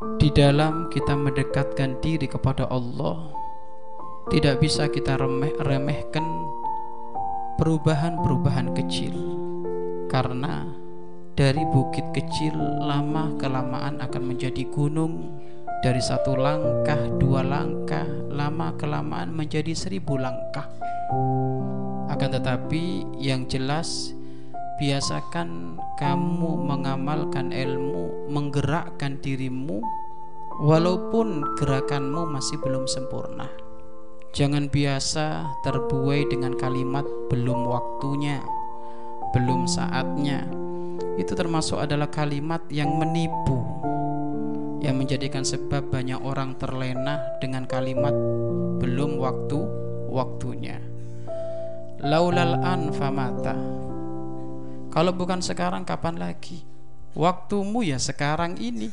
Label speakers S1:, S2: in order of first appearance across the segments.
S1: di dalam kita mendekatkan diri kepada Allah tidak bisa kita remeh remehkan perubahan-perubahan kecil. Karena dari bukit kecil lama kelamaan akan menjadi gunung dari satu langkah dua langkah lama kelamaan menjadi seribu langkah. Akan tetapi yang jelas biasakan kamu mengamalkan ilmu menggerakkan dirimu walaupun gerakanmu masih belum sempurna jangan biasa terbuai dengan kalimat belum waktunya belum saatnya. Itu termasuk adalah kalimat yang menipu yang menjadikan sebab banyak orang terlena dengan kalimat belum waktu waktunya. Laulal anfamata. Kalau bukan sekarang kapan lagi? Waktumu ya sekarang ini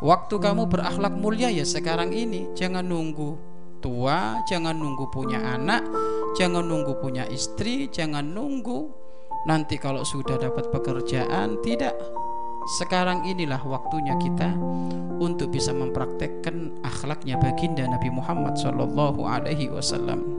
S1: waktu kamu berakhlak mulia ya sekarang ini. Jangan nunggu tua jangan nunggu punya anak jangan nunggu punya istri jangan nunggu nanti kalau sudah dapat pekerjaan. Tidak. Sekarang inilah waktunya kita untuk bisa mempraktekkan akhlaknya baginda Nabi Muhammad Wasallam.